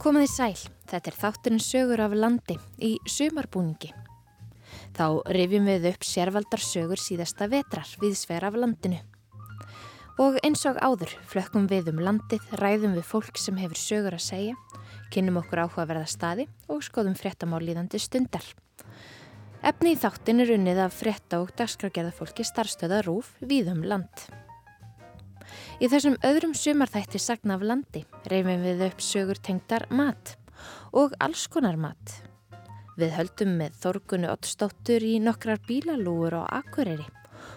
Komaði sæl, þetta er þátturinn sögur af landi í sumarbúningi. Þá rifjum við upp sérvaldar sögur síðasta vetrar við sver af landinu. Og eins og áður flökkum við um landið, ræðum við fólk sem hefur sögur að segja, kynum okkur áhugaverða staði og skoðum fréttamál líðandi stundar. Efni í þáttin er unnið af frétta og dagskragerða fólki starfstöða rúf við um land. Í þessum öðrum sumarþætti sagna af landi reyfum við upp sögur tengdar mat og alls konar mat. Við höldum með Þorgunu Ottstóttur í nokkrar bílalúur á Akureyri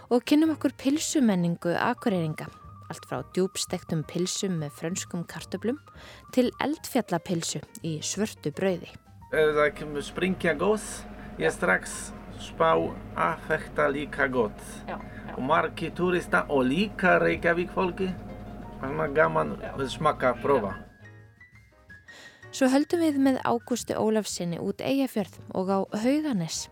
og kynnum okkur pilsumenningu Akureyringa, allt frá djúbstektum pilsum með frönskum kartöblum til eldfjallapilsu í svörtu brauði. Ef það kemur springja góð, ég strax spá að þetta líka gott. Já, og margi turista og líka Reykjavík fólki þannig að gaman að smaka að prófa Svo höldum við með Ágústi Ólafsinni út Eyjafjörð og á Hauganes.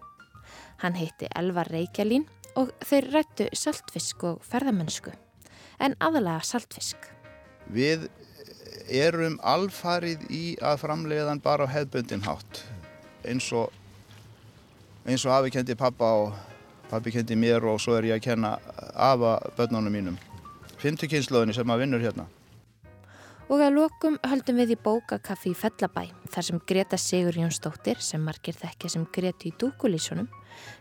Hann heitti Elvar Reykjalín og þeir rættu saltfisk og ferðamennsku, en aðalega saltfisk. Við erum alfarið í að framleiðan bara á hefbundin hátt eins og, eins og afi kendi pappa og pappi kendi mér og svo er ég að kenna afa börnunum mínum. Fymtukynnslóðinni sem að vinnur hérna. Og að lokum höldum við í bókakaffi í Fellabæ þar sem Greta Sigur Jónsdóttir, sem margir þekkja sem Greti í dúkulísunum,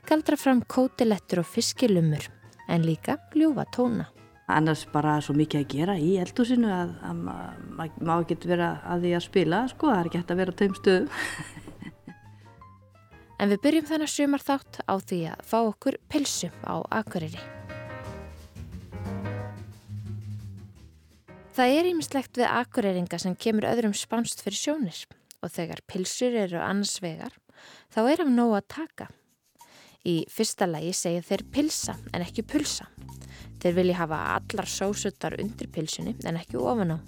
galdra fram kótilettur og fiskilumur en líka ljúfa tóna. Annars bara svo mikið að gera í eldhúsinu að, að maður má ekki vera að því að spila, sko, það er ekki hægt að vera á taum stöðum. en við byrjum þannig sumar þátt á því að fá okkur pilsu á Akureyri. Það er ímislegt við akureyringa sem kemur öðrum spánst fyrir sjónir og þegar pilsur eru annars vegar þá er af nóg að taka. Í fyrsta lagi segja þeir pilsa en ekki pulsa. Þeir vilja hafa allar sósuttar undir pilsunni en ekki ofan á.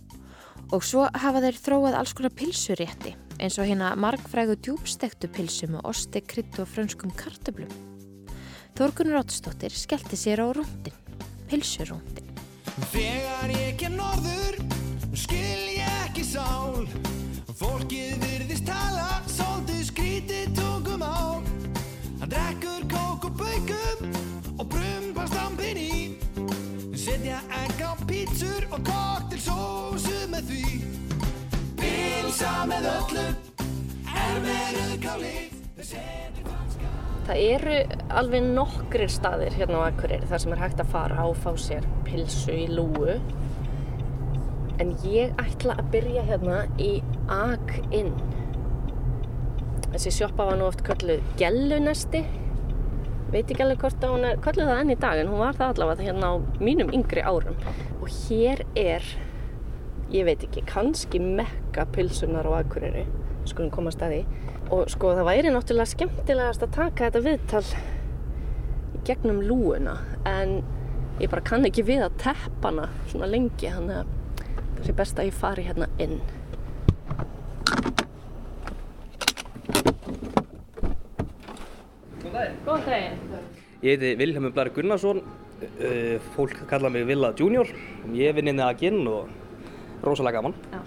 Og svo hafa þeir þróað alls konar pilsurétti eins og hérna margfrægu djúbstektu pilsu með osti, krydd og frönskum kartöblum. Þórgunur Óttstóttir skellti sér á rúndin, pilsurúndin. Þegar ég kem norður skil ég ekki sál Fólkið virðist tala svolítið skrítið tungum á Hann drekkur kók og baukum og brumbast stampin í Setja egg á pítsur og koktelsósu með því Það eru alveg nokkrir staðir hérna á Akureyri þar sem er hægt að fara og fá sér pilsu í lúu. En ég ætla að byrja hérna í Ag-Inn. Þessi sjoppa var nú oft kölluð Gellunesti. Veit ekki alveg hvort að hún er kölluð það enn í dag en hún var það allavega hérna á mínum yngri árum. Og hér er, ég veit ekki, kannski mekka pilsunar á Akureyri. Skulum koma að staði og sko það væri náttúrulega skemmtilegast að taka þetta viðtal í gegnum lúuna en ég bara kann ekki við að teppa hana svona lengi þannig að það sé best að ég fari hérna inn. Góðan daginn. Góðan daginn. Ég heiti Vilhelmur Blæri Gunnarsson. Uh, fólk kalla mig Villa Junior. Ég vinn inn í Aginn og rosalega gaman Já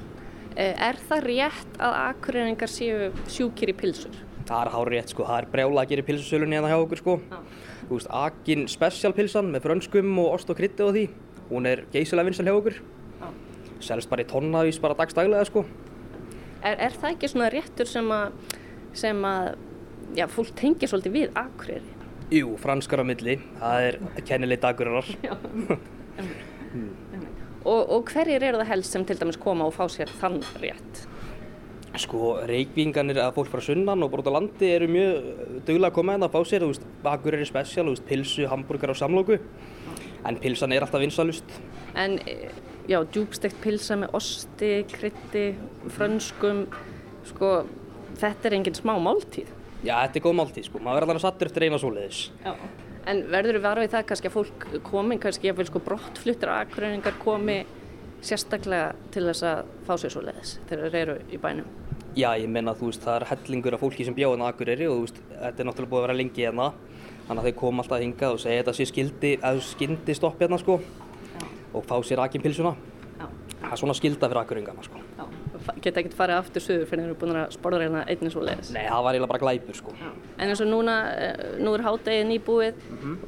Eh, er það rétt að akureyringar séu sjúkir í pilsur? Það er hár rétt sko, það er brjála að gera pilsusölunni hérna hjá okkur sko. Þú veist, Aginn specialpilsan með frönskum og ost og krytti og því. Hún er geysilega vinsal hjá okkur. Selst bara í tonnavís bara dagstaglega sko. Er, er það ekki svona réttur sem að, sem að, já, fólk tengir svolítið við akureyri? Jú, franskar á milli, það er kennileg dagurar. Já. Og, og hverjir eru það helst sem til dæmis koma og fá sér þann rétt? Sko, reykvinganir að fólk frá sunnan og brota landi eru mjög duglega að koma hérna að fá sér, þú veist, bakur eru spesial, þú veist, pilsu, hambúrgar og samlóku, en pilsan er alltaf vinsalust. En, já, djúbstegt pilsa með osti, krytti, frönskum, sko, þetta er enginn smá máltíð. Já, þetta er góð máltíð, sko, maður verður alveg sattur eftir eina svoleiðis. Já. En verður við varfið það kannski að fólk komi, kannski að sko brottfluttir aðgröningar komi sérstaklega til þess að fá sér svo leiðis þegar þeir eru í bænum? Já, ég menna að þú veist, það er hellingur af fólki sem bjóðan að Akureyri og þú veist, þetta er náttúrulega búið að vera lengi hérna þannig að þau koma alltaf hingað og segja þetta sé skildi, eða skildi stopp hérna sko Já. og fá sér akinpilsuna. Það er svona skilda fyrir Akureyringana sko. Já, geta ekkert farið aftur suður fyrir þeir eru búin að sporða reyna einnig svo leiðis. Nei, það var eiginlega bara glæpur sko. En eins og núna, eh, nú er hádegið nýbúið,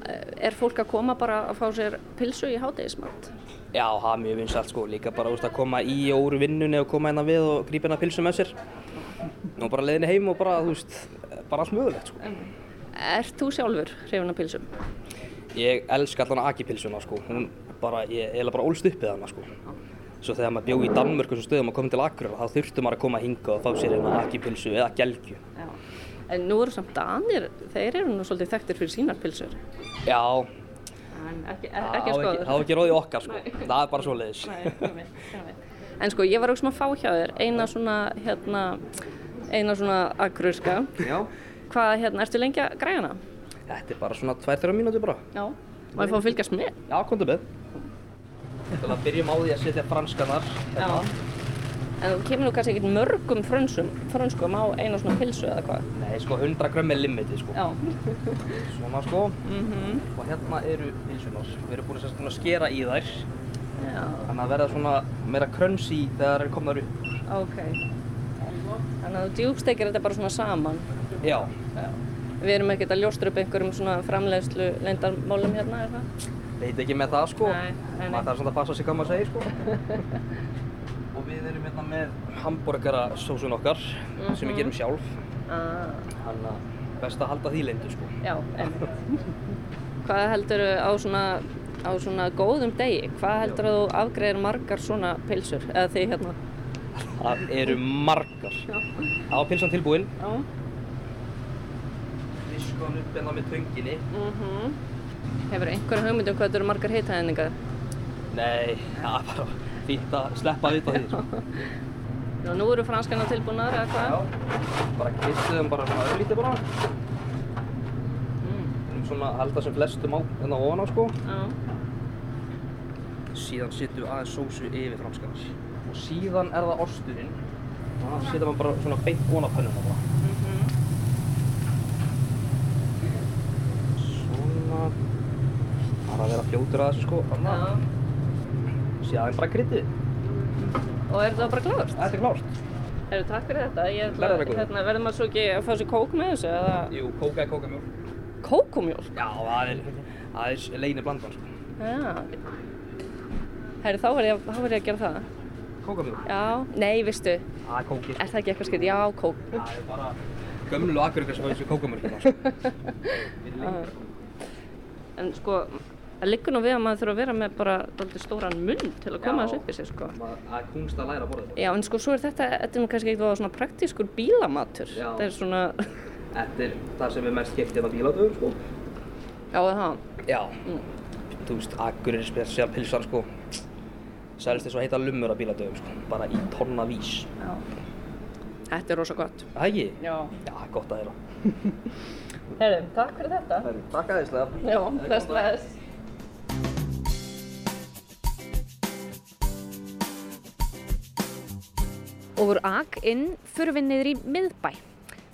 eh, er fólk að koma bara að fá sér pilsu í hádegismat? Já, það er mjög vinsalt sko, líka bara úst, að koma í og úr vinnunni og koma hérna við og grípa hérna pilsu með sér. Nú bara leiðinni heim og bara, þú veist, bara allt mögulegt sko. Ert þú sjálfur hrifin af pilsum? Ég elska allan akipilsuna sko, hún bara, ég eiginlega bara ólst upp við hana sko. Svo þegar maður bjó í Danmörku sem stöðum að koma til Akureyrar, þá þurfti maður að koma hinga og fá sér hérna akipilsu eða gelgju. Já. En nú eru samt danir, þeir eru nú svolítið þekktir fyrir sínar pilsur. Já, En ekki, var skoður. ekki, það var ekki róðið okkar sko, það er bara svo leiðis. Nei. En sko, ég var auðvitað að fá hjá þér eina svona, hérna, eina svona akururska. Já. Hvað, hérna, ertu lengi að græja hana? Þetta er bara svona 2-3 mínútur bara. Já. Má ég fá að fylgjast með? Já, komdu Til að byrjum á því að setja franskanar. En þú kemur nú kannski ekkert mörgum frönsum, frönskum á eina svona pilsu eða hvað? Nei, sko 100 grömm er limitið sko. Já. Svona sko. Mhm. Og hérna eru pilsunar. Við erum búin að, skera í þær. Já, Þannig að verða svona meira krönsi þegar þær eru komnar upp. ok. Þannig að þú djúbstekir þetta bara svona saman. Já. Já. Við erum ekkert að ljóstra upp einhverjum svona framleiðslu leyndarmálum hérna, er það? Veit ekki með það sko. Nei, nei. Maður þarf svona að passa sig hvað maður segir sko. og við erum hérna með hambúrgarasósun okkar sem við gerum sjálf. Ah, Þannig að best að halda því leyndu sko. já, einmitt. Hvað heldur á svona, á svona góðum degi? Hvað heldur að þú afgreðir margar svona pilsur? Eða þið hérna? Það eru margar. Það var pilsan tilbúinn. Já. Visku hann upp hérna með tönginni. Mm Hefur einhver hugmynd um hvað þetta eru margar hitæðningar? Nei, það er bara fínt að sleppa að vita því. Já, nú eru franskana tilbúnar eða hvað? Já, bara kistuðum bara svona örlítið bara. Mm. Við erum svona að halda sem flestum á hérna ofan á sko. Já. Síðan setjum við aðeins sósu yfir franskanar. Og síðan er það osturinn. Það setjum við bara svona beint ofan á pönnuna bara. Svona. Það er að vera fljótur að þessu sko. Að síðan bara kryddið. Og er það bara klárt? Þetta er klárt. Eru takk fyrir þetta. Hérna, verður maður svo ekki að fá sér kók með þessu eða Jú, kóka er kókamjólk. kókumjólk? Já, það er, það er leini blandan sko. Já. Herri, þá verður ég, ég að gera það. Kókamjólk. Já, nei, veistu, Það er kókið. er það ekki eitthvað skrið? Já, kók. Það er bara gömlu akkur sem þessu kókamjólkina sko. Við lengra. En sko, það liggur nú við að maður þurfa að vera með bara dálítið stóran munn til að koma þessu upp í sig, sko. Það er kunst að læra að borða þetta. Já, en sko, svo er þetta, þetta er nú kannski eitthvað svona praktískur bílamatur. Já. Þetta er svona, Þetta er það sem er mest kæft hérna bíladöfum sko. já, það. Já. Þú veist, akkur er spesial pilsan sko. Sælist þess að heita lumur að bíladöfum sko. Bara í tonna vís. Já. Þetta er rosa gott. Það ekki? Já. Já, gott að þeirra. Herri, takk fyrir þetta. Takk aðeinslega. Já, þess veðs. Og úr AK inn fyrir við niður í miðbæ.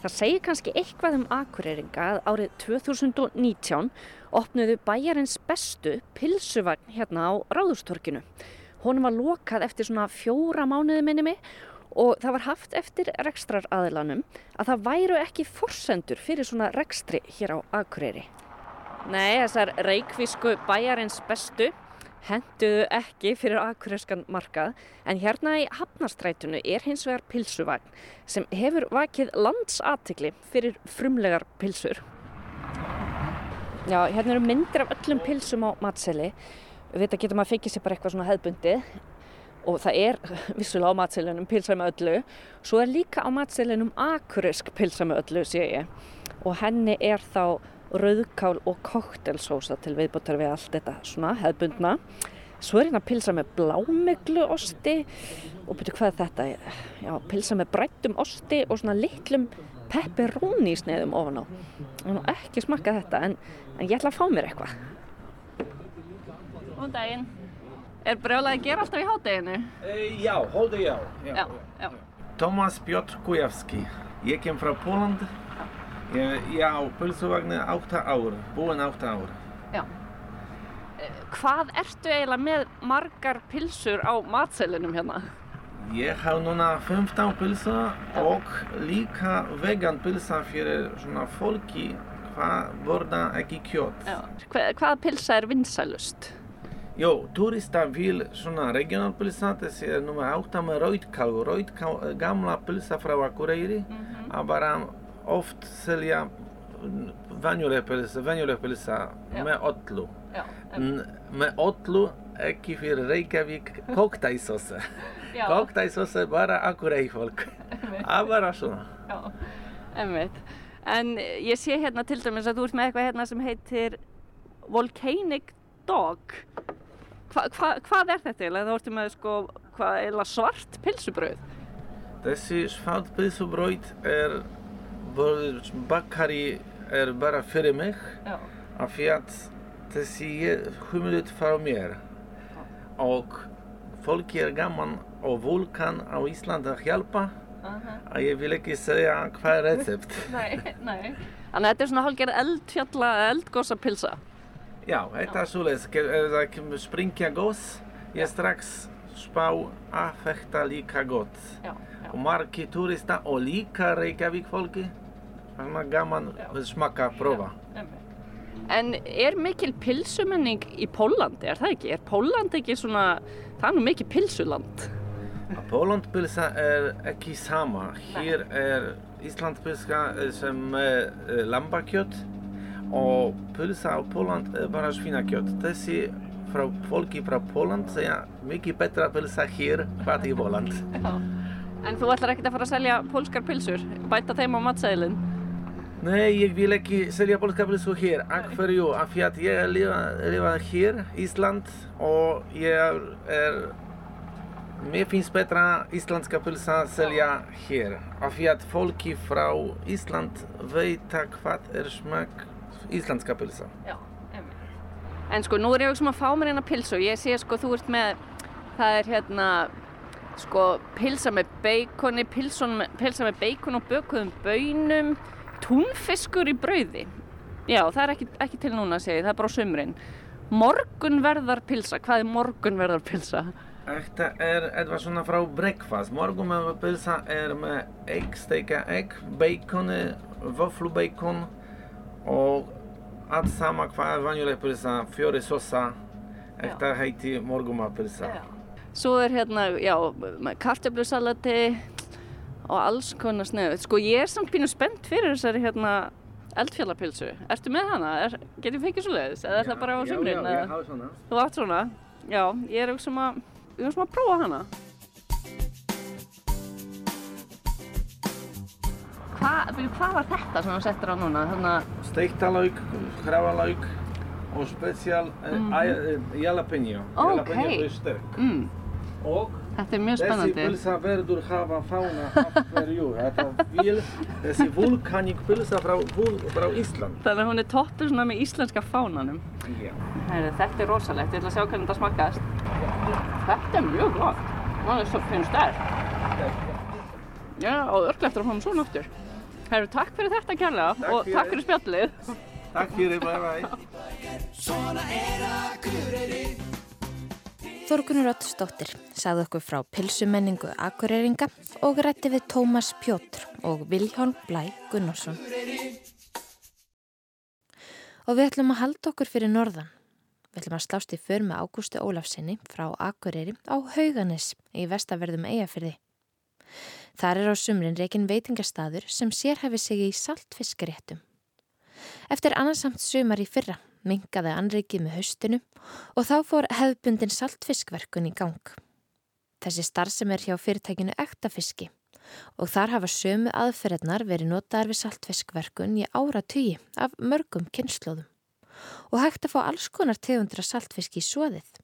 Það segir kannski eitthvað um akureyringa að árið 2019 opnuðu bæjarins bestu pilsuvagn hérna á Ráðustorkinu. Honum var lokað eftir svona fjóra mánuði minni mig og það var haft eftir rekstraraðilanum að það væru ekki forsendur fyrir svona rekstri hér á Akureyri. Nei, þessar reikvísku bæjarins bestu henduðu ekki fyrir akureyrskan markað en hérna í Hafnastrætunu er hins vegar pilsuvagn sem hefur vakið landsatikli fyrir frumlegar pilsur. Já, hérna eru myndir af öllum pilsum á matseli. Við þetta getur maður að fekja sér bara eitthvað svona hefðbundið og það er vissulega á matselinum pilsa með öllu. Svo er líka á matselinum akureysk pilsa með öllu, sé ég. Og henni er þá rauðkál og koktelsósa til viðbúttar við allt þetta svona hefðbundna. Svo er hérna pilsa með blámeglu osti og byrju hvað er þetta? Já, pilsa með brættum osti og svona litlum pepperoni sneiðum ofan á. Ég hef nú ekki smakkað þetta en, en ég ætla að fá mér eitthvað. Góðan daginn. Er brjólaði að gera alltaf í hátteginu? E, já, holde já. Já, já. Tomasz Piotr Kujawski. Ég kem frá Póland. Ég, ég á pulsuvagni 8 ár, búinn 8 ár. já. Eh, Hvað ertu eiginlega með margar pilsur á matselinum hérna? Ég haf núna 15 pilsa og líka vegan pilsa fyrir svona fólki hvað borða ekki kjöt. Já. Hva, hvaða pilsa er vinsælust? Jó, turista vil svona regional pilsa, þessi er nummer 8 með rauðkál, rauðkál, gamla pilsa frá Akureyri, að bara oft selja venjuleg pilsa, venjuleg pilsa Já. með öllu. Með öllu, ekki fyrir Reykjavík, koktæsósa. Koktæsósa bara Akureyri fólk. Það bara svona. Já, emmitt. En ég sé hérna til dæmis að þú ert með eitthvað hérna sem heitir Volcanic Dog. Hva, hva, hvað er þetta eiginlega? Þú ertu með sko, hvað, svart pilsubrauð? Þessi svart pilsubrauð er, bakari er bara fyrir mig. Já. af því að þessi er humlut frá mér og fólki er gaman og vulkan á Íslandi að hjálpa að ég vil ekki segja hvað er recept. Nei, nei. Þannig að þetta er svona hálfgerð eldfjalla, eldgosa pilsa. Já, þetta er svoleiðis, ef það kemur springja gos, ég strax spá að þetta líka gott. Já, margi turista og líka Reykjavík fólki, þannig að gaman að smaka, prófa. En er mikil pilsumenning í Pólandi, er það ekki? Er Póland ekki svona, það er nú mikið pilsuland? Pólandpilsa er ekki sama. Hér er Íslandpilsa sem er uh, lambakjöt og pilsa á Póland er bara svínakjöt. Þessi frá fólki frá Póland segja mikið betra pilsa hér hvað í Póland. En þú ætlar ekkert að fara að selja pólskar pilsur, bæta þeim á matseðilinn? Nei, ég vil ekki selja polska pilsu hér. Af hverju? Af því að ég er lifa, lifa hér, Ísland, og ég er, Mér finnst betra íslenska pilsa að selja hér. Af því að fólki frá Ísland veit að hvað er smak íslenska pilsa. Já, einmitt. En sko, nú er ég sem að fá mér hérna pilsu. Ég sé sko, þú ert með, það er hérna, sko, pilsa með beikoni, pilsa með beikon og bökuðum bönum, túnfiskur í brauði. Já, það er ekki, ekki til núna, segi, ég, það er bara á sumrin. Morgunverðar pilsa, hvað er morgunverðar pilsa? Þetta er eitthvað svona frá breakfast. Morgunverðar pilsa er með egg, steika egg, baconi, vöflubacon og allt sama hvað er vanjuleg pilsa, fjóri sosa. Þetta heitir morgunverðar pilsa. Svo er hérna, já, með kartöflusalati og alls konar sneið. Sko, ég er samt pínu spennt fyrir þessari hérna eldfjallapilsu. Ertu með hana? Er, getur fengið svo leiðis? Eða er það bara á sumrin? Já, já, ég hafa svona. Þú átt svona? Já, ég er auðvitað að, ég er svona að prófa hana. Hvað, hvað var þetta sem þú settir á núna? Þannig að, Steiktarlauk, hrávalauk og spesial mm -hmm. jalapeno. Ókei. Jalapeno er sterk. mm, Og þetta er mjög þessi spennandi. pilsa verður hafa fána af hverju. Þetta vil þessi vulkaník pilsa frá, frá Ísland. Þannig að hún er toppuð svona með íslenska fánanum. Já. Heyrðu, þetta er rosalegt, ég ætla að sjá hvernig þetta smakkaðist. Þetta er mjög gott. Það er svo finnst sterk. Já, og örglega eftir að fá hann svona aftur. Herru, takk fyrir þetta kærlega Takk og fyrir. takk fyrir spjallið. Takk fyrir, bye bye. Þorgunur Ottsdóttir sagði okkur frá pilsumenningu akureyringa og rætti við Tómas Pjótr og Viljálm Blæ Gunnarsson. Og við ætlum að halda okkur fyrir norðan. Við ætlum að slást í för með Ágústi Ólafsinni frá Akureyri á Hauganis í vestaverðum Eyjafyrði. Þar er á sumrin reikin veitingastadur sem sérhæfi sig í saltfiskaréttum. Eftir annarsamt sumar í fyrra mingaði anrikið með haustinu og þá fór hefðbundin saltfiskverkun í gang. Þessi starf sem er hjá fyrirtækinu ektafiski og þar hafa sömu aðferðnar verið notaðar við saltfiskverkun í áratugi af mörgum kynnslóðum og hægt að fá alls konar tegundir af saltfiski í svoðið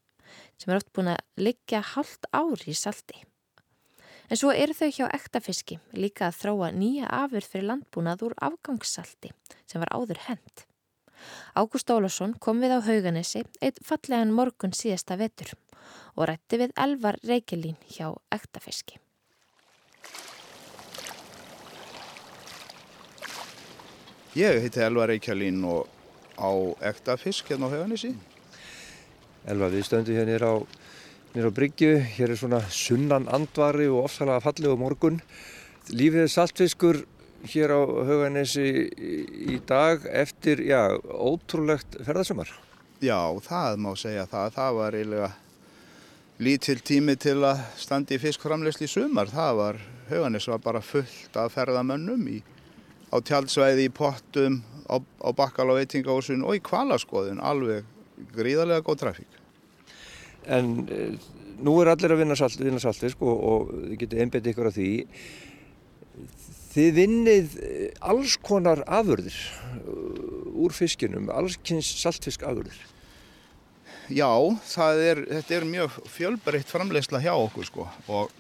sem er oft búin að liggja hálft ár í salti. En svo eru þau hjá ektafiski líka að þróa nýja afurð fyrir landbúnað úr afgangssalti sem var áður hent. Ágúst Ólafsson kom við á Hauganesi eitt fallegan morgun síðasta vetur og rætti við Elvar Reykjelín hjá ektafiski. Ég heiti Elvar Reykjalín og á ekta fisk hérna á Hauganissi. Elva, við stöndum hérna á á Bryggju. Hér er svona sunnan andvari og ofsalega fallegu morgun. Lífið er saltfiskur hér á Hauganesi í dag eftir, já, ótrúlegt ferðarsumar. Já, það má segja það. Það var eiginlega lítill tími til að standi í fiskframleysli í sumar. Það var, Hauganes var bara fullt af ferðamönnum í, á tjaldsvæði, í pottum, á, á bakkal á veitingahúsun og í kvalaskoðun. Alveg gríðarlega góð trafík. En e, nú er allir að vinna, salt, vinna saltfisk og, og þið getið einbetið ykkur á því. Þið vinnið alls konar afurðir úr fiskinum, alls kynns saltfisk afurðir. Já, er, þetta er mjög fjölbreytt framleysla hjá okkur sko og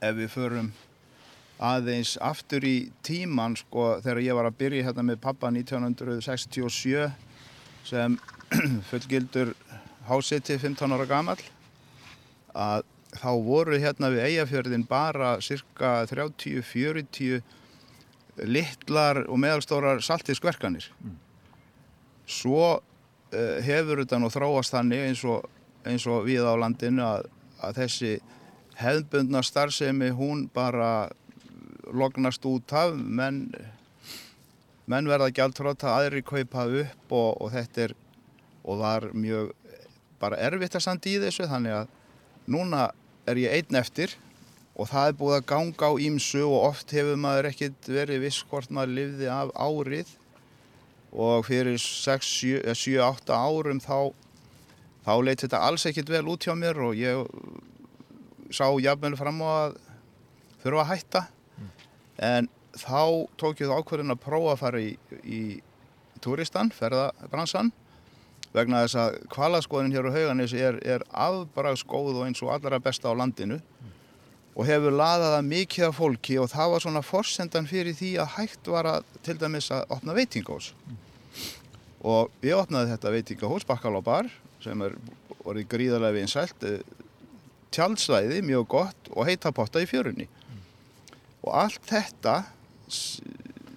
ef við förum aðeins aftur í tíman sko þegar ég var að byrja hérna með pappa 1967 sem fullgildur hásiti 15 ára gammal að þá voru hérna við eigafjörðin bara cirka 30-40 littlar og meðalstórar saltiskverkanir. Mm. Svo uh, hefur þetta nú þráast þannig eins og, eins og við á landinu að, að þessi hefðbundna starfsemi hún bara lognast út af, menn, menn verða gjaldtróta, aðri kaupa upp og, og þetta er og var mjög bara erfitt að standa í þessu þannig að núna er ég einn eftir og það er búið að ganga á ímsu og oft hefur maður ekkert verið viss hvort maður livði af árið og fyrir 7-8 árum þá, þá leitt þetta alls ekkert vel út hjá mér og ég sá jafnvel fram á að þurfa að hætta mm. en þá tók ég það ákverðin að prófa að fara í, í turistan, ferðabransan vegna þess að kvalaskoðin hér á hauganis er, er afbragsgóð og eins og allra besta á landinu mm. og hefur laðað að mikið af fólki og það var svona forsendan fyrir því að hægt var að til dæmis að opna veitingahús mm. og ég opnaði þetta veitingahús Bakkalóbar sem er orðið gríðarlega vinsælt eh, tjálsvæði, mjög gott og heitapotta í fjörunni mm. og allt þetta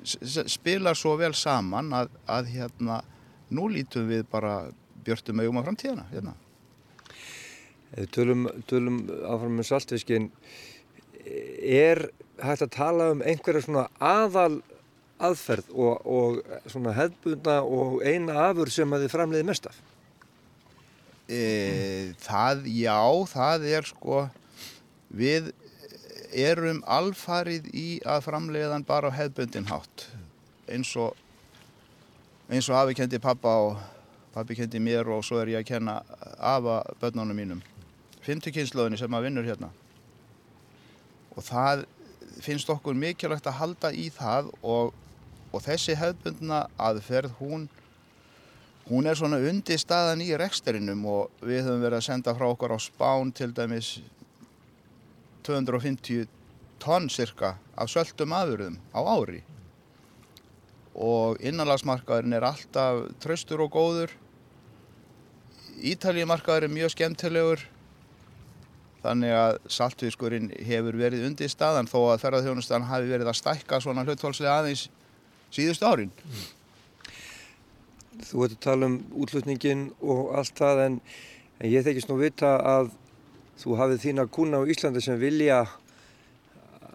spilar svo vel saman að, að hérna nú lítum við bara björnum augum á framtíðana hérna. Ef við tölum, tölum áfram með saltfiskin er hægt að tala um einhverja svona aðal aðferð og, og svona hefðbundna og eina afur sem að þið framleiði mest af? E, það, já, það er sko við erum alfarið í að framleiðan bara á hefðbundin hátt eins og eins og afi kendi pappa og pappi kendi mér og svo er ég að kenna afa börnunum mínum. Fymtukynnslöðinni sem að vinnur hérna. Og það finnst okkur mikilvægt að halda í það og, og þessi hefðbundna aðferð hún hún er svona undir staðan í reksturinnum og við höfum verið að senda frá okkur á spán til dæmis 250 tonn cirka af söldum aðurðum á ári og innanlagsmarkaðurinn er alltaf tröstur og góður Ítalíumarkaður er mjög skemmtilegur þannig að saltfiskurinn hefur verið undir staðan þó að ferðarþjónustan hafi verið að stækka svona hlutfólkslega aðeins síðust árin mm. Þú ert að tala um útlutningin og allt það en, en ég þekist nú vita að þú hafið þína kuna á Íslandi sem vilja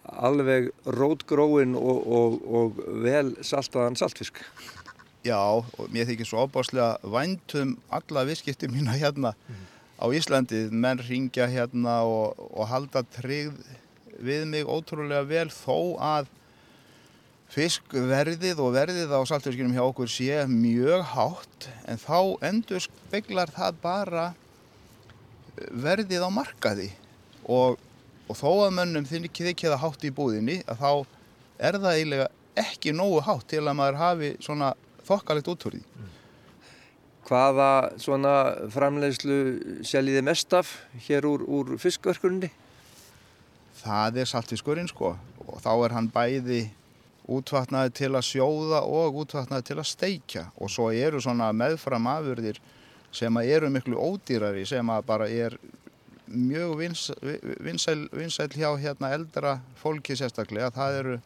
alveg rótgróin og, og, og vel saltaðan saltfisk. Já, og mér þykir svo ábáslega væntum alla visskipti mína hérna mm. á Íslandi. Menn ringja hérna og, og halda tryggð við mig ótrúlega vel þó að fiskverðið og verðið á saltfiskinum hjá okkur sé mjög hátt en þá endur speglar það bara verðið á markaði og og þó að mönnum þykja það hátt í búðinni að þá er það eiginlega ekki nógu hátt til að maður hafi svona þokkalegt útfórið. Mm. Hvaða svona framleiðslu seljiði mest af hér úr, úr fiskverkunni? Það er saltfiskurinn sko og þá er hann bæði útvatnaði til að sjóða og útvatnaði til að steikja og svo eru svona meðfram afurðir sem eru miklu ódýrari sem að bara er mjög vins, vinsæl, vinsæl hjá hérna eldra fólki sérstaklega. Það eru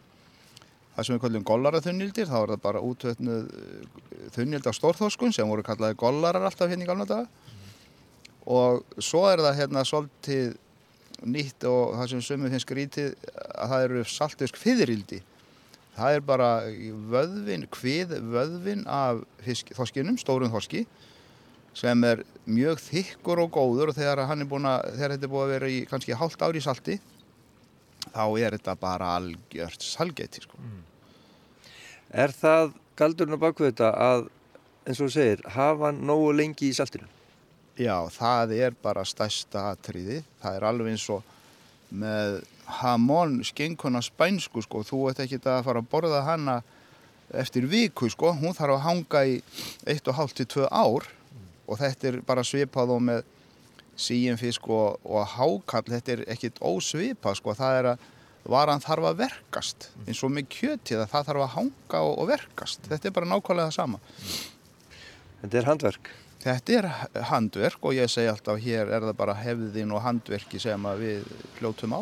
það sem við kallum gollaraþunnildir, þá er það bara útvötnuð þunnild á stórþóskun sem voru kallaði gollarar alltaf hérna í galna daga. og svo er það hérna svolítið nýtt og það sem sumum finnst skrítið að það eru saltfisk fiðrildi það er bara vöðvin, hvið vöðvin af fisk, þorskinum, stórum þorski sem er mjög þykkur og góður og þegar, að, þegar þetta er búin að vera í kannski hálft ári í salti þá er þetta bara algjört salgeti sko. Er það galdurinn á bakvið þetta að, eins og þú segir, hafa nógu lengi í saltinu? Já, það er bara stærsta atriði. Það er alveg eins og með hamón skenkuna spænsku sko. Þú ert ekki að fara að borða hana eftir viku sko. Hún þarf að hanga í 1,5 til 2 ár og þetta er bara svipað og með síinfisk og, og hákall. Þetta er ekkit ósvipað sko. Það er að varan þarf að verkast eins og með kjötið að það þarf að hanga og, og verkast. Þetta er bara nákvæmlega það sama. Þetta er handverk. Þetta er handverk og ég segi alltaf hér er það bara hefðin og handverki sem við hljótum á.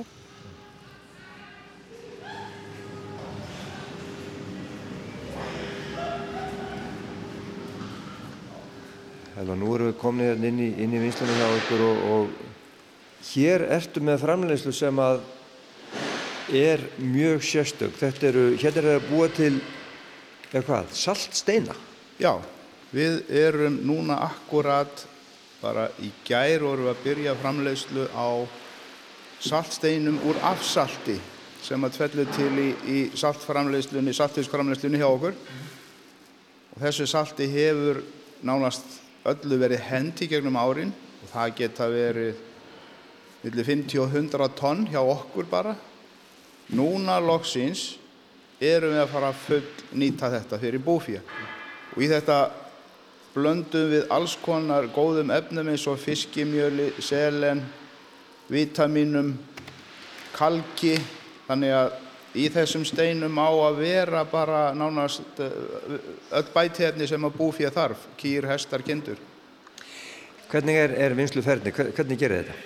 Helva, nú erum við komnið hérna inn í, inn í vinslunum hjá okkur og, og hér ertu með framleyslu sem að er mjög sérstök. Þetta eru, hérna er það að búa til, eða hvað, saltsteina? Já, við erum núna akkurat bara í gær vorum við að byrja framleiðslu á saltsteinum úr afsalti sem að tvellu til í, í saltframleiðslunni, saltfiskframleiðslunni hjá okkur. Og þessu salti hefur nánast öllu verið hendi gegnum árin og það geta verið millir 50 og 100 tonn hjá okkur bara. Núna loksins erum við að fara að full nýta þetta fyrir búfíja og í þetta blöndum við alls konar góðum efnum eins og fiskimjöli, selen, vitamínum, kalki þannig að í þessum steinum á að vera bara nánast öll bætefni sem að búfíja þarf, kýr, hestar, kindur. Hvernig er, er vinsluferðni? Hvernig gerir þetta?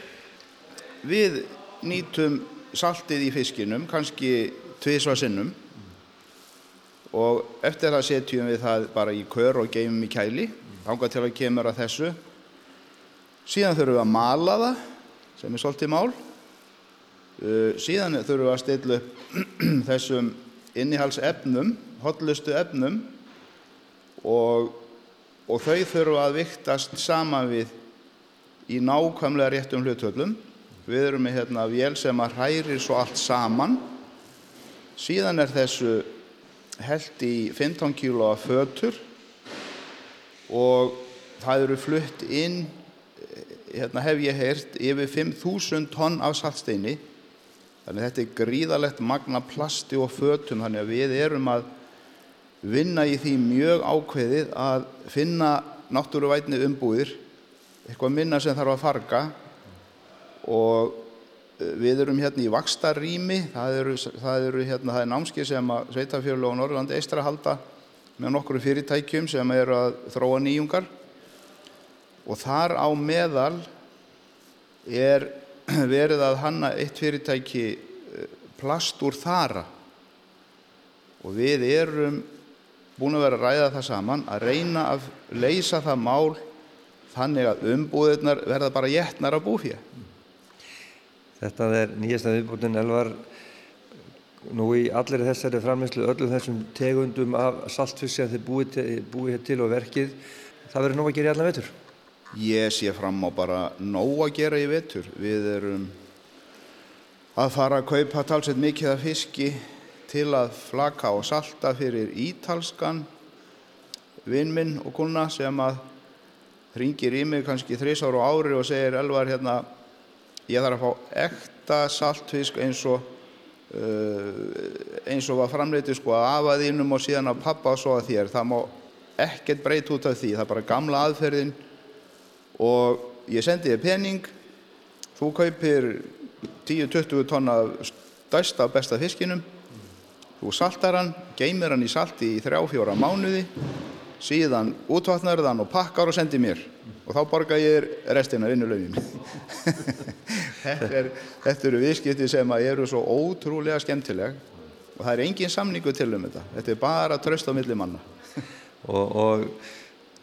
Við nýtum saltið í fiskinum, kannski tvísva sinnum og eftir það setjum við það bara í kör og geymum í kæli ánga til að kemur að þessu síðan þurfum við að mala það sem er svolítið mál síðan þurfum við að stilla upp þessum innihalsefnum hotlustu efnum og, og þau þurfum að viktast saman við í nákvæmlega réttum hlutöflum við erum með hérna vél sem að hræri svo allt saman. Síðan er þessu held í 15 kíló af fötur og það eru flutt inn hérna hef ég heyrt yfir 5.000 tonn af saltsteini þannig þetta er gríðalegt magna plasti og fötum þannig að við erum að vinna í því mjög ákveðið að finna náttúruvætni umbúðir eitthvað minna sem þarf að farga. Og við erum hérna í Vakstarrými það eru, það eru hérna, það er námski sem að Sveitafjölu og Norrlandi eistra halda með nokkru fyrirtækjum sem eru að þróa nýjungar. Og þar á meðal er verið að hanna eitt fyrirtæki plast úr þara. Og við erum búin að vera að ræða það saman að reyna að leysa það mál þannig að umbúðirnar verða bara jætnar að búfja Þetta er nýjasta viðbútin elvar. Nú í allir þessari framleyslu öllum þessum tegundum af saltfisk sem þið búið, búið til og verkið það verður nóg að gera í allan vetur Ég sé fram á bara nóg að gera í vetur. Við erum að fara að kaupa talsett mikið af fiski til að flaka og salta fyrir ítalskan vinnminn og kuna sem að ringir í mig kannski þrísár á ári og segir elvar hérna ég þarf að fá ekta saltfisk eins og uh, eins og var framleitið sko að afa þínum og síðan að pappa og svo að þér. Það má ekkert breyt út af því. Það er bara gamla aðferðin og ég sendi þér pening. Þú kaupir 10-20 tonna stærsta og besta fiskinum. Þú saltar hann, geymir hann í salti í 3-4 mánuði. Síðan útvatnar þann og pakkar og sendir mér. Og þá borga ég restina vinnulögin þetta, er, þetta eru viðskipti sem eru svo ótrúlega skemmtileg. Og það er engin samningu til um þetta. Þetta er bara tröst á milli manna. Og, og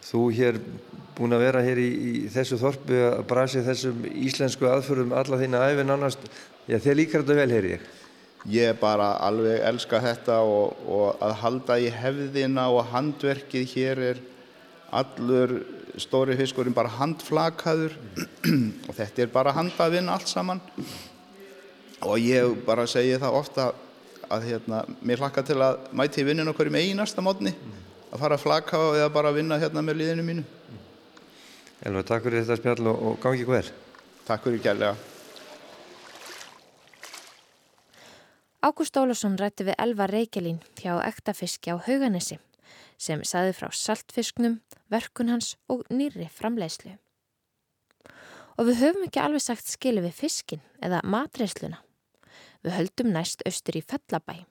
þú hér búin að vera hér í, í þessu þorpu að brasi þessum íslensku aðförum alla þína æfi nánast, já þið líkar þetta vel heyri ég. Ég bara alveg elska þetta og, og að halda í hefðina og handverkið hér er allur stóri fiskurinn bara handflakaður. Og þetta er bara handavinn allt saman. Og ég bara segi það ofta að hérna, mér hlakka til að mæti vinninu okkur í einasta mótni að fara að flaka eða bara vinna hérna með liðinu mínu. Elvar, takk fyrir þetta spjall og, og gangi vel. Takk fyrir gælega. Ágúst Ólafsson rætti við Elva Reykjelín hjá ektafiski á Hauganesi sem saði frá saltfisknum, verkun hans og nýri framleiðslu. Og við höfum ekki alveg sagt skilu við fiskin eða matreisluna. Við höldum næst austur í Fellabæ.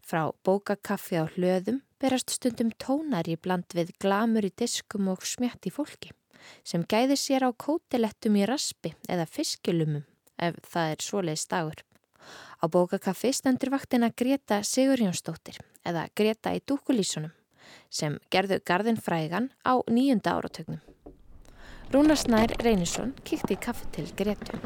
Frá bókakaffi á hlöðum berast stundum tónar í bland við glamur í diskum og smjætt í fólki sem gæðir sér á kótilettum í raspi eða fiskilumum ef það er svoleiðis dagur. Á bókakaffi stendur vaktina Greta Sigurjónsdóttir eða Greta í dúkulísunum sem gerðu garðin frægan á nýjunda áratögnum. Rúnar Snær Reynisson kíkti í kaffi til Gretu.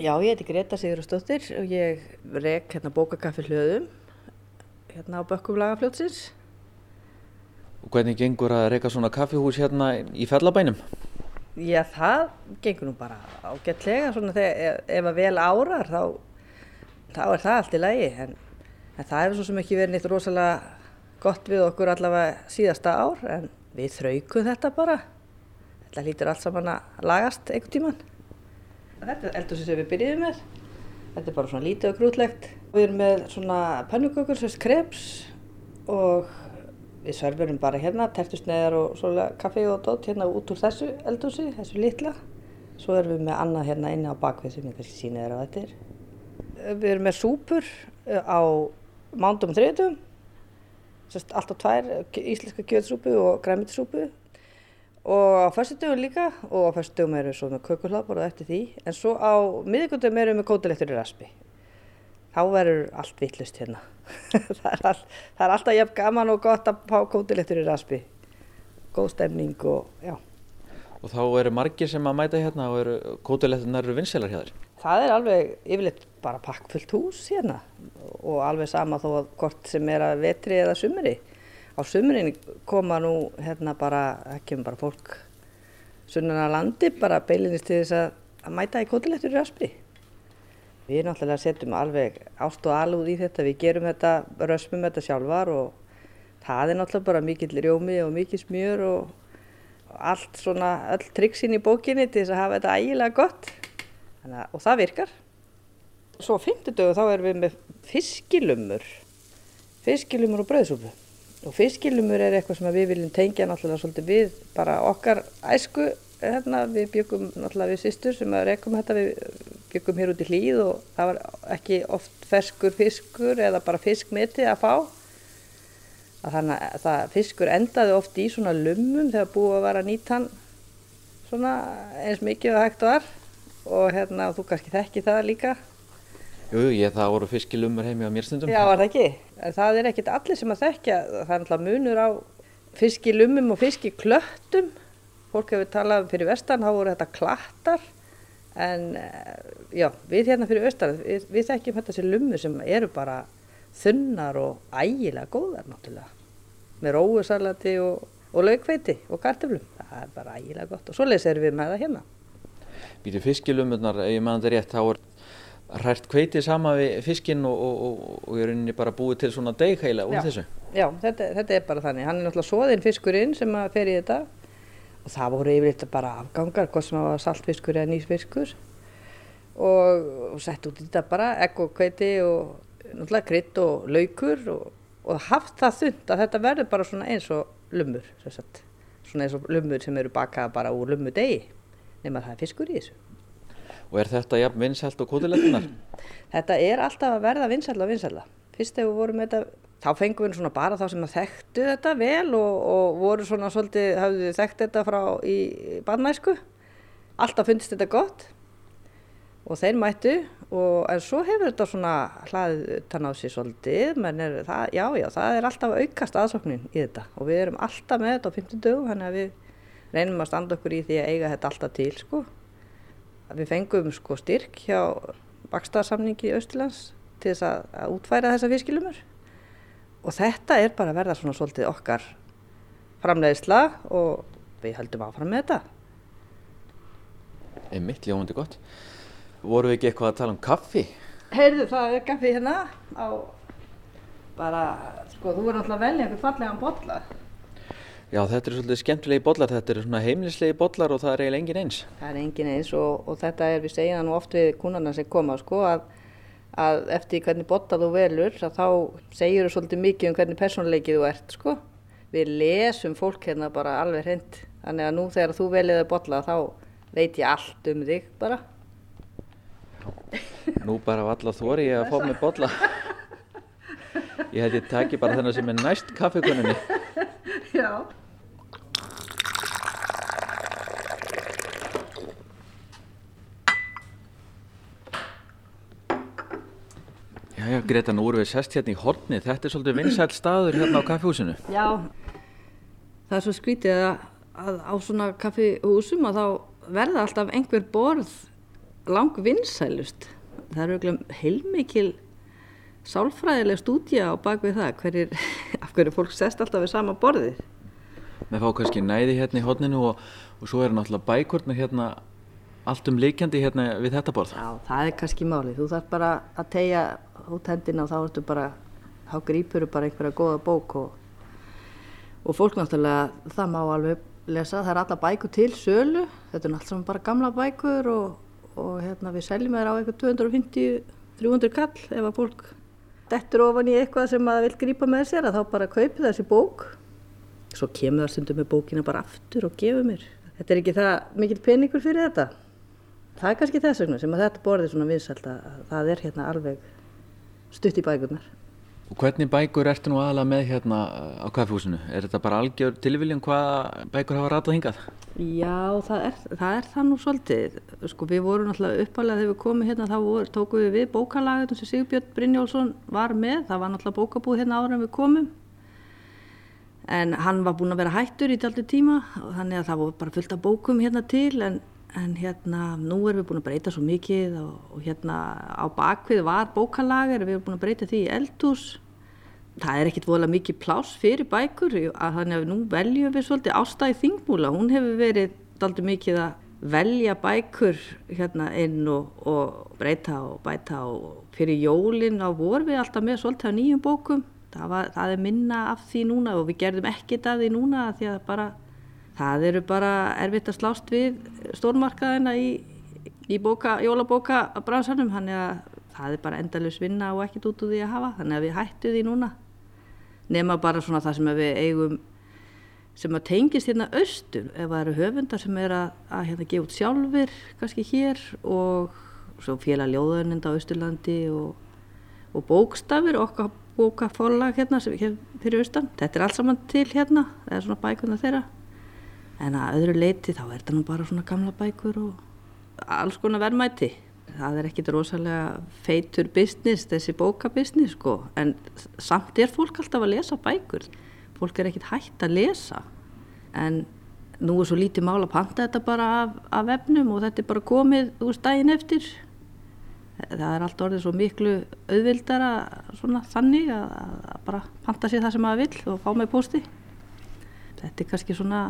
Já, ég heiti Greta Sigurðarsdóttir og ég rek hérna bókakaffi hlöðum hérna á bökkum lagafljótsins. Og hvernig gengur að reyka svona kaffihús hérna í fellabænum? Já, það gengur nú bara ágætlega svona þegar ef að vel árar þá, þá er það allt í lagi en, en það hefur svo sem ekki verið neitt rosalega gott við okkur allavega síðasta ár en við þraukum þetta bara. Þetta lítur allt saman að lagast einhvern tíman. Þetta er eldur sem við byrjuðum með. Þetta er bara svona lítið og grútlegt. Við erum með svona pannukökur, sérst kreps og við serverum bara hérna, tertusneðar og svona kaffi og dótt hérna út úr þessu eldhúsi, þessu litla. Svo erum við með annað hérna inni á bakvið sem ég kannski sína þér á þetta er. Við erum með súpur á mándum og sérst alltaf tvær íslenska kjöðsúpu og græmitsúpu og á fyrstudögun líka og á fyrstudögun erum við svo með kökulapur og eftir því. En svo á miðugundum erum við með kótilettur í raspi. Þá verður allt vittlust hérna. Það, er all, það er alltaf jafn gaman og gott að fá kótilettur í raspi. Góð stemning og já. Og þá eru margir sem að mæta hérna og eru kótilettunar eru vinsælar hjá þér? Það er alveg yfirleitt bara pakkfullt hús hérna. Og alveg sama þó að hvort sem er að vetri eða sumri á sumrin koma nú hérna bara, ekki um bara fólk sunnan að landi bara beilinist til þess að, að mæta í kótilettur í raspi. Við náttúrulega setjum alveg ást og alúð í þetta, við gerum þetta, rösmum þetta sjálfar og það er náttúrulega bara mikill rjómi og mikill smjör og allt svona, öll triksin í bókinni til þess að hafa þetta ægilega gott Þannig, og það virkar. Svo fymtudögu þá erum við með fiskilumur, fiskilumur og bröðsúpu. Og fiskilumur er eitthvað sem við viljum tengja náttúrulega svolítið við bara okkar æsku hérna, við byggum náttúrulega við sýstur sem að rekum þetta, við byggum hér út í hlýð og það var ekki oft ferskur fiskur eða bara fiskmeti að fá. Að þannig að það fiskur endaði oft í svona lummum þegar búið að vera nýtan svona eins mikið að hægt var og hérna og þú kannski þekki það líka. Jú, ég það voru fiskilumur heimi á mér stundum. Já, var það ekki? Það er ekkert allir sem að þekkja, það er alltaf munur á fiskilumum og fiskiklöttum. Fólk hefur talað fyrir vestan, þá voru þetta klattar. En já, við hérna fyrir vestan, við, við þekkjum þetta sem lumur sem eru bara þunnar og ægilega góðar náttúrulega. Með róusalati og, og laukveiti og kartöflum. Það er bara ægilega gott og svoleiðis erum við með það hérna. Býtu fiskilumurnar, ef ég maður þetta rétt, þá er hrært kveiti sama við fiskinn og, og, og, og er rauninni bara búið til svona deg heila úr þessu? Já, þetta, þetta er bara þannig. Hann er náttúrulega svoðinn fiskurinn sem að fer í þetta og það voru yfirleitt bara afgangar, hvort sem að var saltfiskur eða nýsfiskur og sett út í þetta bara egg og kveiti og náttúrulega krydd og laukur og haft það þund að þetta verður bara svona eins og lumur, svona eins og lumur sem eru bakað bara úr lumudegi nema það er fiskur í þessu. Og er þetta jafn vinsælt og kótilettunar? Þetta er alltaf að verða vinsælt og vinsælda. Fyrst þegar við vorum þetta, þá fengum við svona bara þá sem að þekktu þetta vel og, og voru svona svolítið, hafðu þekkt þetta frá í barnæsku. Alltaf fundist þetta gott. og þeir mættu og en svo hefur þetta svona hlaðið utan á sig svolítið, menn er það, já, já, það er alltaf aukast aðsóknin í þetta og við erum alltaf með þetta á 50 dögum, þannig að við reynum að standa okkur í því að eiga þetta alltaf til, sko. Við fengum sko styrk hjá bakstaðarsamningi í Östurlands til þess að, að útfæra þessa fiskilumur og þetta er bara að verða svona svolítið okkar framleiðsla og við höldum áfram með þetta. Einmitt, ljómandi gott. Voru við ekki eitthvað að tala um kaffi? Heyrðu, það er kaffi hérna á bara, sko, þú verður alltaf velja einhvern fallegan bolla. Já, þetta eru svolítið skemmtilegi bollar, þetta eru svona heimlislegi bollar og það er eiginlega engin eins. Það er engin eins og, og þetta er, við segja nú oft við kúnarna sem koma, sko, að, að eftir hvernig bolla þú velur, þá segir þú svolítið mikið um hvernig persónleikið þú ert, sko. Við lesum fólk hérna bara alveg hreint, þannig að nú þegar þú veliði bolla þá veit ég allt um þig bara. Nú bara valla þóri ég að fá mig bolla. Ég hætti taki bara þennan sem er næst kaffekunninni. Já. Jæja, Greta, nú erum við sest hérna í horni. Þetta er svolítið vinsæl staður hérna á kaffehúsinu. Já, það er svo skrítið að, að á svona kaffihúsum að þá verða alltaf einhver borð lang vinsælust. Það eru eiginlega heilmikil sálfræðileg stúdja á bakvið það, hverjir, af hverju fólk sest alltaf við sama borðið. Við fá kannski næði hérna í horninu og, og svo eru náttúrulega bækurnar hérna allt um líkjandi hérna við þetta borð. Já, það er kannski málið. Þú þarf bara að tegja út hendina og þá ertu bara, þá grýpur bara einhverja góða bók og, og fólk náttúrulega, það má alveg lesa, það er alla bækur til sölu, þetta er náttúrulega bara gamla bækur og, og hérna við seljum þeir á eitthvað 250-300 kall ef að fólk dettur ofan í eitthvað sem að vil grýpa með sér að þá bara kaupi þessi bók. Svo kemur það stundum með bókina bara aftur og gefur mér. Þetta er ekki það mikil peningur fyrir þetta. Það er kannski þess vegna sem að þetta borðið svona vinsalt að það er hérna alveg stutt í bækurnar. Og hvernig bækur ertu nú aðalega með hérna á kaffehúsinu? Er þetta bara algjör tilviljum hvaða bækur hafa ratað hingað? Já, það er það, er það nú svolítið. Sko við vorum náttúrulega uppalega þegar við komum hérna þá vor, tókum við við bókalagatun sem Sigurbjörn Brynjólfsson var með. Það var náttúrulega bókabúð hérna ára en við komum. En hann var búinn að vera hættur í tjaldi tíma og þannig að það var bara fullt af bókum hérna til en, en hérna nú erum við búin að breyta svo mikið og, og hérna á bakvið var bókalager við erum búin að breyta því í eldhús. Það er ekkit voðalega mikið pláss fyrir bækur að þannig að nú veljum við svolítið ástæði þingmúla. Hún hefur verið aldrei mikið að velja bækur hérna inn og, og breyta og bæta og fyrir jólin á vor við alltaf með svolítið á nýjum bókum. Það, var, það er minna af því núna og við gerðum ekkit af því núna því að bara það eru bara erfitt að slást við stórmarkaðina í, í bóka, jólabóka bransanum þannig að það er bara endalus vinna og ekkert út úr því að hafa þannig að við hættu því núna. Nema bara svona það sem við eigum sem að tengist hérna austur ef það eru höfundar sem er að, að hérna gefa út sjálfur kannski hér og svo félag ljóðunind á Austurlandi og, og bókstafir okkar bókaforlag hérna sem fyrir austan. Þetta er allt saman til hérna það er svona bækuna þeirra en að öðru leiti þá er þetta nú bara svona gamla bækur og alls konar verðmæti. Það er ekkit rosalega feitur business þessi bókabusiness sko. En samt er fólk alltaf að lesa bækur. Fólk er ekkit hægt að lesa. En nú er svo lítið mál að panta þetta bara af, af vefnum og þetta er bara komið úr stægin eftir. Það er allt orðið svo miklu auðvildara svona þannig að, að bara panta sér það sem maður vill og fá með posti þetta er kannski svona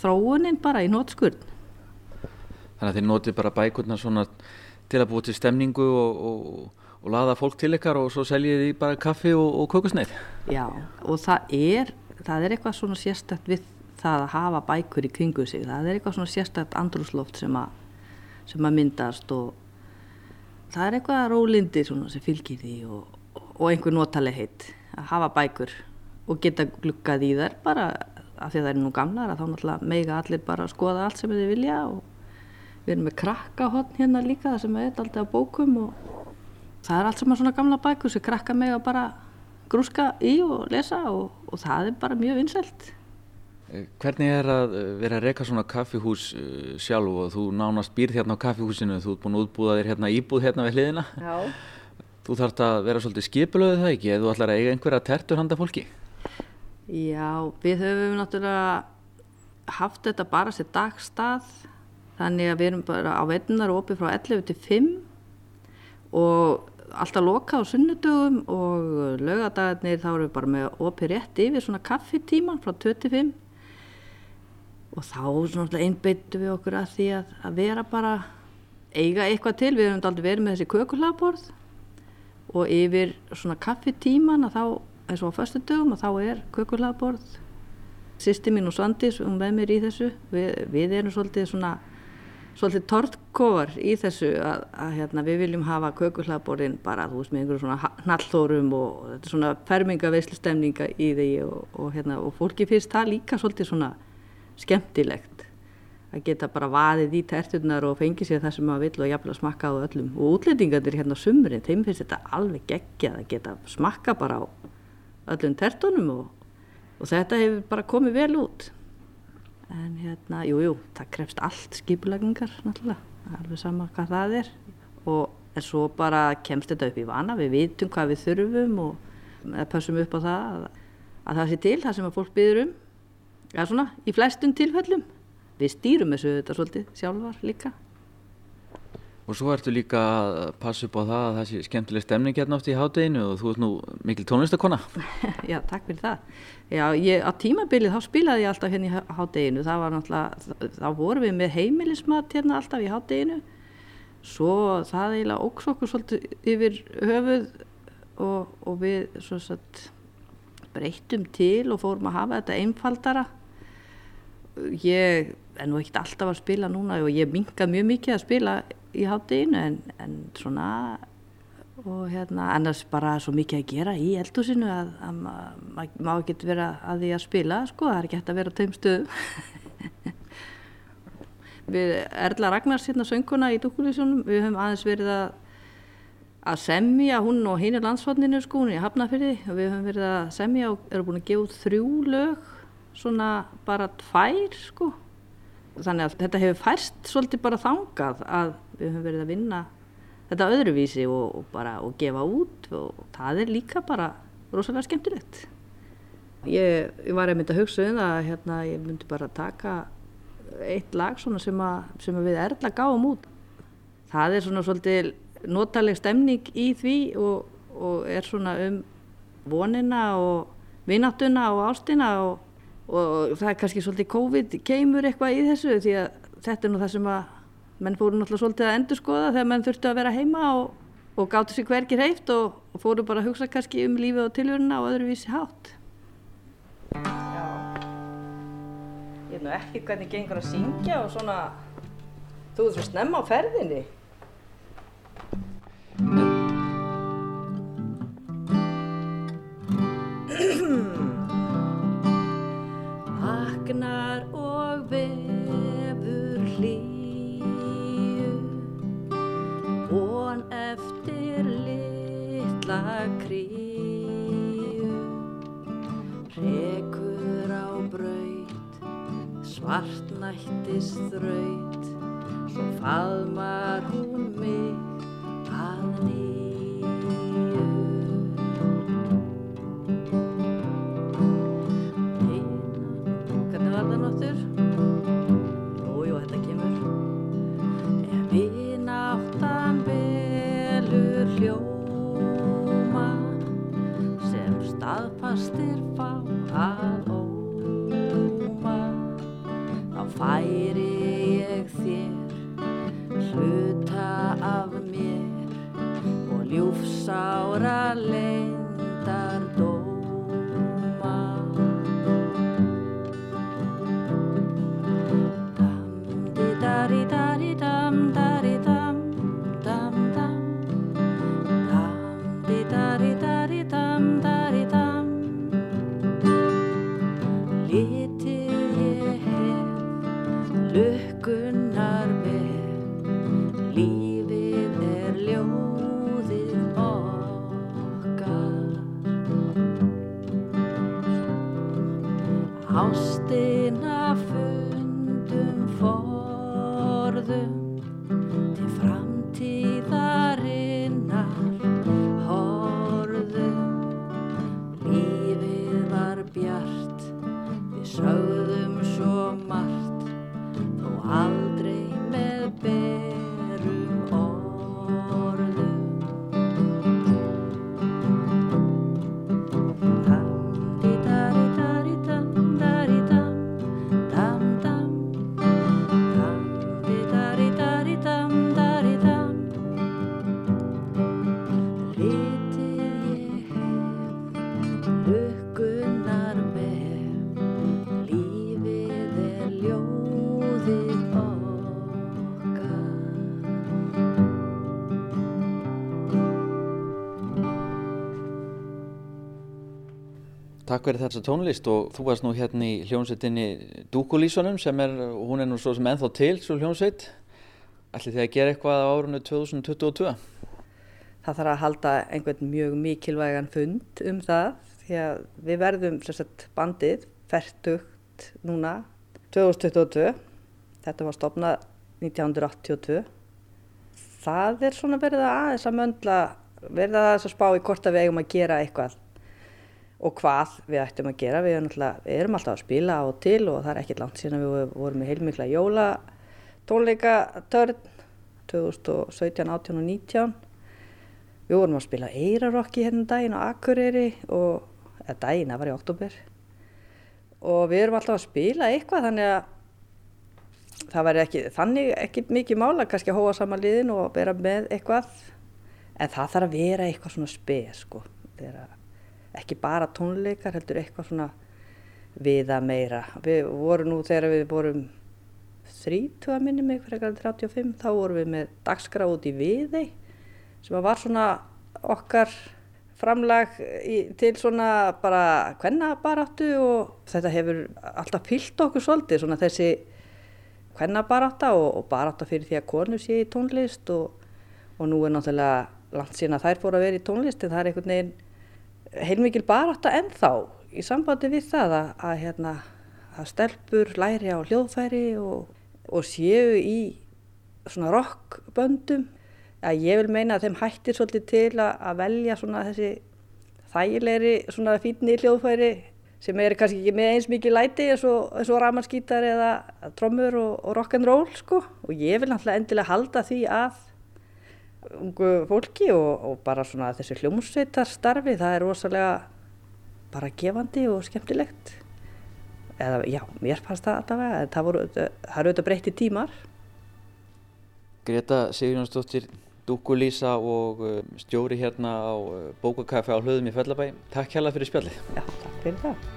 þróunin bara í nótskurn Þannig að þið notið bara bækurnar svona til að búa til stemningu og, og, og laða fólk til ykkar og svo seljið því bara kaffi og, og kökusneið. Já, og það er, það er eitthvað svona sérstætt við það að hafa bækur í kringu sig. Það er eitthvað svona sérstætt andrúsloft sem sem að myndast og það er eitthvað rólindi svona sem fylgir því og einhver notaleg heitt að hafa bækur og geta glukkað í þær bara af því að það er nú gamlar að þá náttúrulega meiga allir bara að skoða allt sem þið vilja og Við erum með krakkahotn hérna líka það sem er alltaf á bókum og það er allt saman svona gamla bækur sem krakka að bara grúska í og lesa og, og það er bara mjög vinsælt. Hvernig er að eh, vera að reyka svona kaffihús uh, sjálf og þú nánast býrð hérna á kaffihúsinu, þú ert búin að útbúða þér hérna íbúð hérna við hliðina. Já. Þú þarft að vera svolítið skipulöðið það ekki, eða þú ætlar að eiga einhverja tertur handa fólki. Já, við höfum náttúrulega haft þetta bara sér dagstað þannig að við erum bara á veitunar opið frá 11 til 5 og alltaf loka á sunnudögum og lögadagarnir þá erum við bara með opið rétt yfir svona kaffitíman frá 2 til 5 og þá svona einbeittum við okkur að því að, að vera bara eiga eitthvað til, við höfum aldrei verið með þessi kökulagborð og yfir svona kaffitíman að þá eins og á föstu dögum og þá er kökulagborð sýsti mín og Svandís um með mér í þessu. Við, við erum svolítið svona svolítið tortkofar í þessu að, að hérna, við viljum hafa kökulagborðin bara þú veist með einhverjum svona hnallþórum og þetta er svona fermingaveislu stemninga í því og, og, hérna, og fólki finnst það líka svolítið svona skemmtilegt að geta bara vaðið í terturnar og fengið sér það sem maður vill og jafnlega smakka á öllum. Og útlendingarnir hérna á sumrin, þeim finnst þetta alveg geggjað að geta smakka bara á öllum tertunum og, og þetta hefur bara komið vel út. En hérna, jújú jú, það krefst allt skipulagningar náttúrulega. Alveg sama hvað það er. Og en svo bara kemst þetta upp í vana við vitum hvað við þurfum og passum upp á það að, að það sé til, það sem að fólk byður um. Eða svona, í flestum tilfellum. Við stýrum þessu þetta svolítið sjálfar líka Og svo ertu líka að passa upp á það að það sé skemmtileg stemning hérna átt í hátteginu og þú ert nú mikil tónlistakona. Já, takk fyrir það. Já, ég, á tímabilið þá spilaði ég alltaf hérna í hátteginu, það var náttúrulega, þá vorum við með heimilismat hérna alltaf í hátteginu, svo það eiginlega óks okkur svolítið yfir höfuð og, og við svo satt breyttum til og fórum að hafa þetta einfaldara. Ég er nú ekkert alltaf að spila núna og ég minga mjög mikið að spila í hátteginu en, en svona og hérna annars bara svo mikið að gera í eldhúsinu að, að maður ma má ekki vera að því að spila sko, það er ekki hægt að vera á þeim stöðum. Við Erla Ragnars hérna sönguna í Dúkulísjónum, við höfum aðeins verið að að semja, hún og hinn er landsfotninu sko, hún er hafnafyrði og við höfum verið að semja og erum búin að gefa út þrjú lög svona bara tvær sko þannig að þetta hefur færst svolítið bara þangað að við höfum verið að vinna þetta öðruvísi og, og bara og gefa út og það er líka bara rosalega skemmtilegt. Ég, ég var einmitt að hugsa um það hérna ég myndi bara taka eitt lag svona sem, að, sem að við erðla gáum út. Það er svona svolítið notaleg stemning í því og, og er svona um vonina og vináttuna og ástina og og það er kannski svolítið COVID keimur eitthvað í þessu því að þetta er nú það sem að menn fóru náttúrulega svolítið að endur skoða þegar menn þurftu að vera heima og, og gáttu sér hvergi hreift og, og fóru bara að hugsa kannski um lífið og tilvöruna og öðruvísi hátt. Já, ég veit nú ekki hvernig gengur að syngja og svona, þú ert svo snemma á ferðinni. Vaknar og vefur hlýju. Von eftir litla kríu. Rekur á braut Svartnættis þraut. Svo faðmar hún mig að nýju darle takk fyrir þessa tónlist og þú varst nú hérna í hljómsveitinni Dúkulísunum sem er, hún er nú svo sem ennþá til svo hljómsveit. Ætli þið að gera eitthvað á árunni 2022? Það þarf að halda einhvern mjög mikilvægan fund um það því að við verðum sagt, bandið færtugt núna 2022. Þetta var stopnað 1982. Það er svona verið að aðeins að möndla, verið að aðeins að spá í hvort að við eigum að gera eitthvað og hvað við ættum að gera. Við erum, við erum alltaf að spila á og til og það er ekkert langt síðan við vorum með heilmikla jóla tónleikatörn 2017, 18 og 19 við vorum að spila Eirarokki hérna um daginn á Akureyri og, eða daginn, það var í oktober og við erum alltaf að spila eitthvað þannig að það væri ekki, þannig ekki mikið mála kannski að hóa saman liðin og vera með eitthvað. En það þarf að vera eitthvað svona spes sko, ekki bara tónleikar heldur eitthvað svona viða meira. Við vorum nú þegar við vorum þrítu að minni mig fyrir ekkert 35 þá vorum við með dagskrá út í viðei sem var svona okkar framlag í, til svona bara kvennabaráttu og þetta hefur alltaf pilt okkur svolítið svona þessi kvennabarátta og, og barátta fyrir því að konu sé í tónlist og, og nú er náttúrulega langt síðan að þær fóru að vera í tónlist en það er einhvern veginn heilmikil barátta ennþá í sambandi við það að, að, hérna, að stelpur læri á hljóðfæri og og séu í svona rockböndum að ég vil meina að þeim hættir svolítið til að velja svona þessi þægilegri svona fítni hljóðfæri sem er kannski ekki með eins mikið læti eins og, og ramarskítar eða trommur og, og rock'n'roll sko. Og ég vil náttúrulega endilega halda því að ungu fólki og, og bara svona þessi hljómsveitar það er rosalega bara gefandi og skemmtilegt. Eða já, mér fannst það allavega en það voru, það eru auðvitað breytti tímar. Greta Sigurjónsdóttir Dúkulísa og uh, stjóri hérna á uh, bókakaffi á hlöðum í Fellabæ. Takk hjálpa fyrir spjallið. Já, takk fyrir það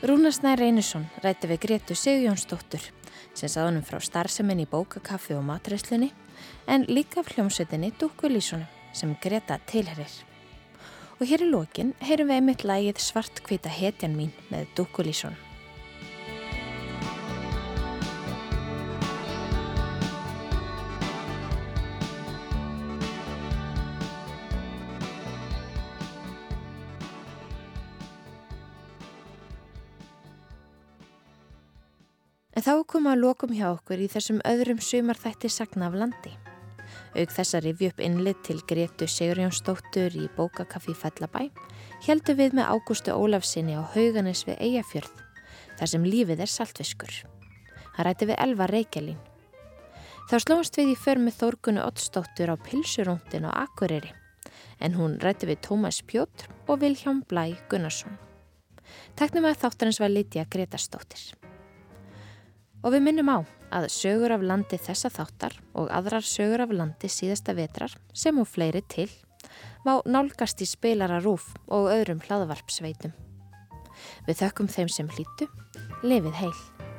Rúnarsnær Reynisson rætti við Gretu Sigjónsdóttur sem saðunum frá starfseminni í bókakaffi og matræslunni en líka af hljómsveitinni Dúkulísunum sem Greta tilherir. Og hér í lókin heyrum við einmitt lægið Svartkvita hetjan mín með Dúkulísunum. En þá kom að lokum hjá okkur í þessum öðrum sumarþætti sagna af landi. Aug þess að rifja upp innlit til Gretu Sigurjónsdóttur í bókakaffi Fellabæ heldu við með Ágústu Ólafsinni á hauganis við Eyjafjörð, þar sem lífið er saltfiskur. Hann rætti við Elva Reykjalín. Þá slóðast við í för með Þórgunu Ottsdóttur á Pilsurúndin á Akureyri, en hún rætti við Tómas Pjótr og Vilhjám Blæ Gunnarsson. Teknum að þáttarins var Lítiða Gretarsdóttir. Og við minnum á að sögur af landi þessa þáttar og aðrar sögur af landi síðasta vetrar sem og fleiri til má nálgast í spilararúf og öðrum hlaðvarpsveitum. Við þökkum þeim sem hlýtu, lifið heil.